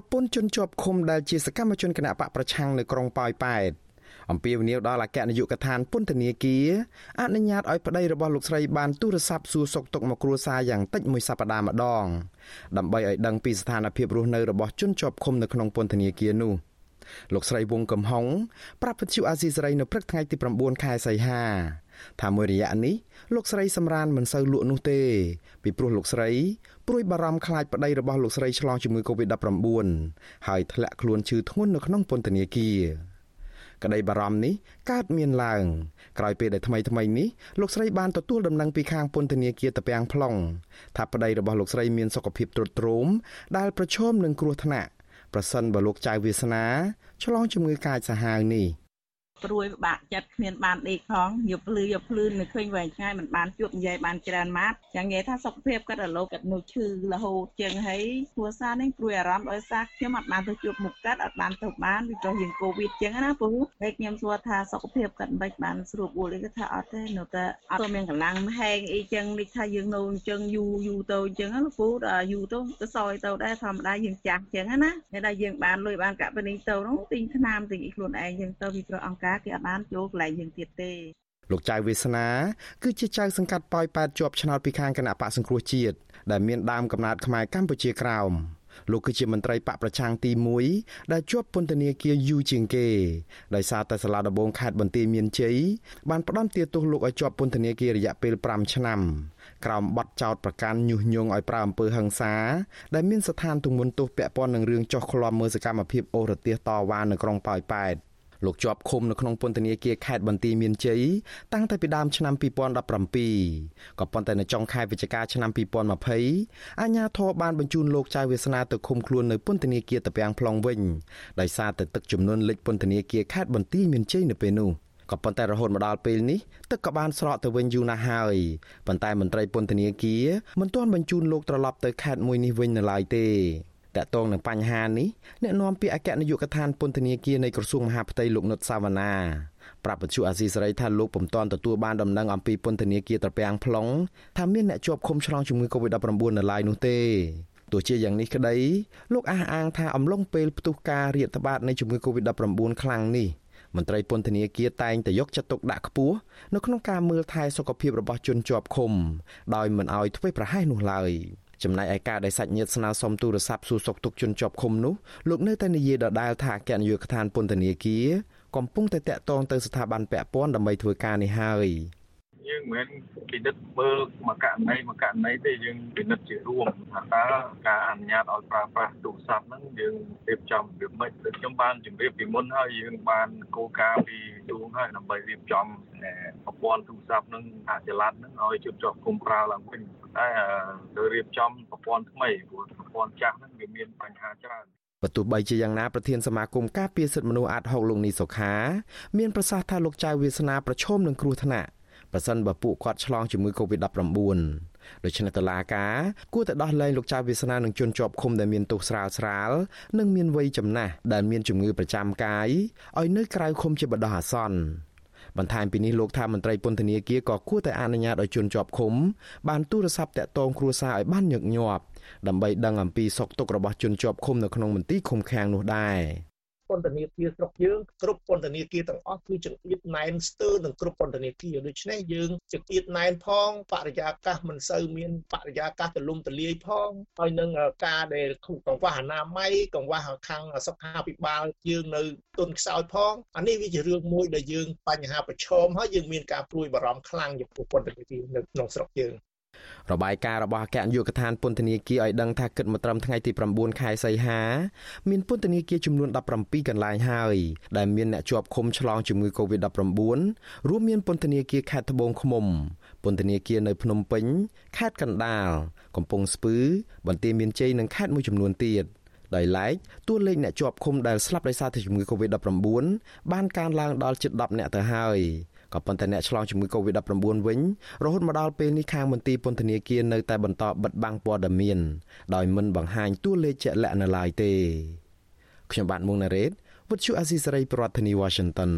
ប្រពន្ធជនជាប់ឃុំដែលជាសកម្មជនគណៈបកប្រឆាំងនៅក្រុងប៉ោយប៉ែតអំពាវនាវដល់អគ្គនាយកដ្ឋានពន្ធនាគារអនុញ្ញាតឲ្យប្តីរបស់លោកស្រីបានទូរស័ព្ទសួរសុខទុក្ខមកគ្រួសារយ៉ាងតិចមួយសប្តាហ៍ម្ដងដើម្បីឲ្យដឹងពីស្ថានភាពរស់នៅរបស់ជនជាប់ឃុំនៅក្នុងពន្ធនាគារនោះ លោកស្រីវងកំហុងប្រាប់វិទ្យុអាស៊ីសេរីនៅព្រឹកថ្ងៃទី9ខែសីហាថាមួយរយៈនេះលោកស្រីសម្រានមិនសូវលក់នោះទេពីព្រោះលោកស្រីព្រួយបារម្ភខ្លាចប្តីរបស់លោកស្រីឆ្លងជំងឺ Covid-19 ហើយធ្លាក់ខ្លួនឈឺធ្ងន់នៅក្នុងពន្ធនាគារក្តីបារម្ភនេះកើតមានឡើងក្រោយពេលដែលថ្មីថ្មីនេះលោកស្រីបានទទួលដំណឹងពីខាងពន្ធនាគារតាពាំង plong ថាប្តីរបស់លោកស្រីមានសុខភាពទ្រុឌទ្រោមដែលប្រឈមនឹងគ្រោះថ្នាក់ ប្រសិនបើលោកចៅវាសនាឆ្លងជំងឺកាចសាហាវនេះ ព្រួយពិបាកចិត្តគ្មានបានដេកផងយប់ភ្លឺយប់ភ្លឺនៅឃើញវែងឆ្ងាយមិនបានជួបនិយាយបានច្រើនម៉ាត់ចឹងនិយាយថាសុខភាពគាត់រលោគាត់នៅឈឺរហូតជាងហើយគ្រួសារនេះព្រួយអារម្មណ៍ដោយសារខ្ញុំអត់បានទៅជួបមុខគាត់អត់បានទៅបានពីព្រោះយើងកូវីដចឹងណាពូហើយខ្ញុំសួរថាសុខភាពគាត់មិនបានស្រួលបួលអីគាត់ថាអត់ទេនៅតែអត់មានកម្លាំងហែងអីចឹងនេះថាយើងនៅអញ្ចឹងយូរយូរទៅអញ្ចឹងណាពូដល់យូរទៅទៅសយទៅដែរធម្មតាយើងចាស់ចឹងណាតែដល់យើងបានលុយបានកាក់ពេលនេះទៅនោះទិញថ្នាំទិញអីខ្លួនឯងចឹងទៅពីព្រោះអង្គការគេអត់បានចូលកន្លែងយើងទៀតទេលោកចៅវាសនាគឺជាចៅសង្កាត់ប៉ោយប៉ែតជាប់ឆ្នោតពីខាងគណៈបកសង្គ្រោះជាតិដែលមានដើមកំណើតខ្មែរកម្ពុជាក្រោមលោកគឺជាមន្ត្រីបកប្រឆាំងទី1ដែលជាប់ពន្ធនាគារយូរជាងគេដោយសារតែសាលាដំបងខេត្តបន្ទាយមានជ័យបានផ្តន្ទាទោសលោកឲ្យជាប់ពន្ធនាគាររយៈពេល5ឆ្នាំក្រោមបទចោទប្រកាន់ញុះញង់ឲ្យប្រើអំពើហិង្សាដែលមានស្ថានទម្ងន់ទោសពាក់ព័ន្ធនឹងរឿងចោះឃ្លាំមើលសកម្មភាពអូររទេសតវ៉ានៅក្រុងប៉ោយប៉ែត លោកជាប់ឃុំនៅក្នុងពន្ធនាគារខេត្តបន្ទាយមានជ័យតាំងតែពីដើមឆ្នាំ2017ក៏ប៉ុន្តែនៅចុងខែវិច្ឆិកាឆ្នាំ2020អាជ្ញាធរបានបញ្ជូនលោកចៅវាសនាទៅឃុំខ្លួននៅពន្ធនាគារតាពាំង plong វិញដោយសារតែទឹកជំនន់លិចពន្ធនាគារខេត្តបន្ទាយមានជ័យនៅពេលនោះក៏ប៉ុន្តែរហូតមកដល់ពេលនេះទឹកក៏បានស្រកទៅវិញយូរណាស់ហើយប៉ុន្តែមន្ត្រីពន្ធនាគារមិនទាន់បញ្ជូនលោកត្រឡប់ទៅខេត្តមួយនេះវិញនៅឡើយទេ តកតងនឹងបញ្ហានេះអ្នកនាំពាក្យអគ្គនាយកដ្ឋានពន្ធនាគារនៃក្រសួងមហាផ្ទៃលោកនុតសាវណ្ណាប្រាប់បញ្ជាអាស៊ីសេរីថាលោកពុំទាន់ទទួលបានដំណឹងអំពីពន្ធនាគារត្រពាំង plong ថាមានអ្នកជាប់ឃុំឆ្លងជំងឺ Covid-19 នៅឡើយនោះទេទោះជាយ៉ាងនេះក្តីលោកអះអាងថាអំឡុងពេលផ្ទុះការរាតត្បាតនៃជំងឺ Covid-19 ខ្លាំងនេះមន្ត្រីពន្ធនាគារតែងតែយកចិត្តទុកដាក់ខ្ពស់នៅក្នុងការមើលថែសុខភាពរបស់ជនជាប់ឃុំដោយមិនអោយធ្វេសប្រហែសនោះឡើយ។ ចំណែកឯការដែលសាច់ញាតិស្នើសុំទូរស័ព្ទសួរសុខទុក្ខជនជាប់ឃុំនោះលោកនៅតែនិយាយដដែលថាអគ្គនាយកដ្ឋានពន្ធនាគារកំពុងតែតាក់ទងទៅស្ថាប័នពាក់ព័ន្ធដើម្បីធ្វើការនេះហើយយើងមិនមែនពិនិត្យមើលមួយករណីមួយករណីទេយើងពិនិត្យជារួមថាតើការអនុញ្ញាតឲ្យប្រើប្រាស់ទូរស័ព្ទហ្នឹងយើងរៀបចំរបៀបម៉េចដូចខ្ញុំបានជម្រាបពីមុនហើយយើងបានគោលការណ៍ពីទូងហើយដើម្បីរៀបចំប្រព័ន្ធទូរស័ព្ទហ្នឹងអាចល័តហ្នឹងឲ្យជិតជាប់គុំប្រើឡើងវិញ តែទៅរៀបចំប្រព័ន្ធថ្មីព្រោះប្រព័ន្ធចាស់ហ្នឹងវាមានបញ្ហាច្រើនបើទោះបីជាយ៉ាងណាប្រធានសមាគមការពារសិទ្ធិមនុស្សអាត6លោកនីសុខាមានប្រសាសន៍ថាលោកចៅវាសនាប្រឈមនឹងគ្រោះថ្នាក់ប្រសិនបើពួកគាត់ឆ្លងជំងឺ Covid-19 ដូច្នេះតុលាការគួរតែដោះលែងលោកចៅវាសនានឹងជនជាប់ឃុំដែលមានទោសស្រាលស្រាលនិងមានវ័យចំណាស់ដែលមានជំងឺប្រចាំកាយឲ្យនៅក្រៅឃុំជាបដោះអាសន្ន បន្ថែមពីនេះលោកថាមន្ត្រីពន្ធនាគារក៏គួរតែអនុញ្ញាតឲ្យជនជាប់ឃុំបានទូរស័ព្ទតាក់ទងគ្រួសារឲ្យបានញឹកញាប់ដើម្បីដឹងអំពីសុខទុក្ខរបស់ជនជាប់ឃុំនៅក្នុងមន្ទីរឃុំឃាំងនោះដែរ ពន្ធនាគារស្រុកយើងគ្រប់ពន្ធនាគារទាំងអស់គឺចង្អៀតណែនស្ទើរនឹងគ្រប់ពន្ធនាគារដូច្នេះយើងចង្អៀតណែនផងបរិយាកាសមិនសូវមានបរិយាកាសទលំទលាយផងហើយនឹងការដែលកង្វះអនាម័យកង្វះខាងសុខាភិបាលយើងនៅទុនខ្សោយផងអានេះវាជារឿងមួយដែលយើងបញ្ហាប្រឈមហើយយើងមានការព្រួយបារម្ភខ្លាំងចំពោះពន្ធនាគារនៅក្នុងស្រុកយើង របាយការណ៍របស់អគ្គនាយកដ្ឋានពន្ធនាគារឲ្យដឹងថាគិតមកត្រឹមថ្ងៃទី9ខែសីហា មានពន្ធនាគារចំនួន17កន្លែងហើយដែលមានអ្នកជាប់ឃុំឆ្លងជំងឺ Covid-19 រួមមានពន្ធនាគារខេត្តត្បូងឃ្មុំពន្ធនាគារនៅភ្នំពេញខេត្តកណ្ដាលកំពង់ស្ពឺបន្ទាយមានជ័យនិងខេត្តមួយចំនួនទៀតដោយឡែកតួលេខអ្នកជាប់ឃុំដែលស្លាប់ដោយសារតែជំងឺ Covid-19 បានកើនឡើងដល់ជិត10អ្នកទៅហើយ ក៏ប៉ុន្តែអ្នកឆ្លងជំងឺ Covid-19 វិញរហូតមកដល់ពេលនេះខាងមន្ទីរពន្ធនាគារនៅតែបន្តបិទបាំងព័ត៌មានដោយមិនបង្ហាញតួលេខជាក់លាក់នៅឡើយទេខ្ញុំបាទមុងណារ៉េត With you Azizi Saray ប្រធានាធិបតី Washington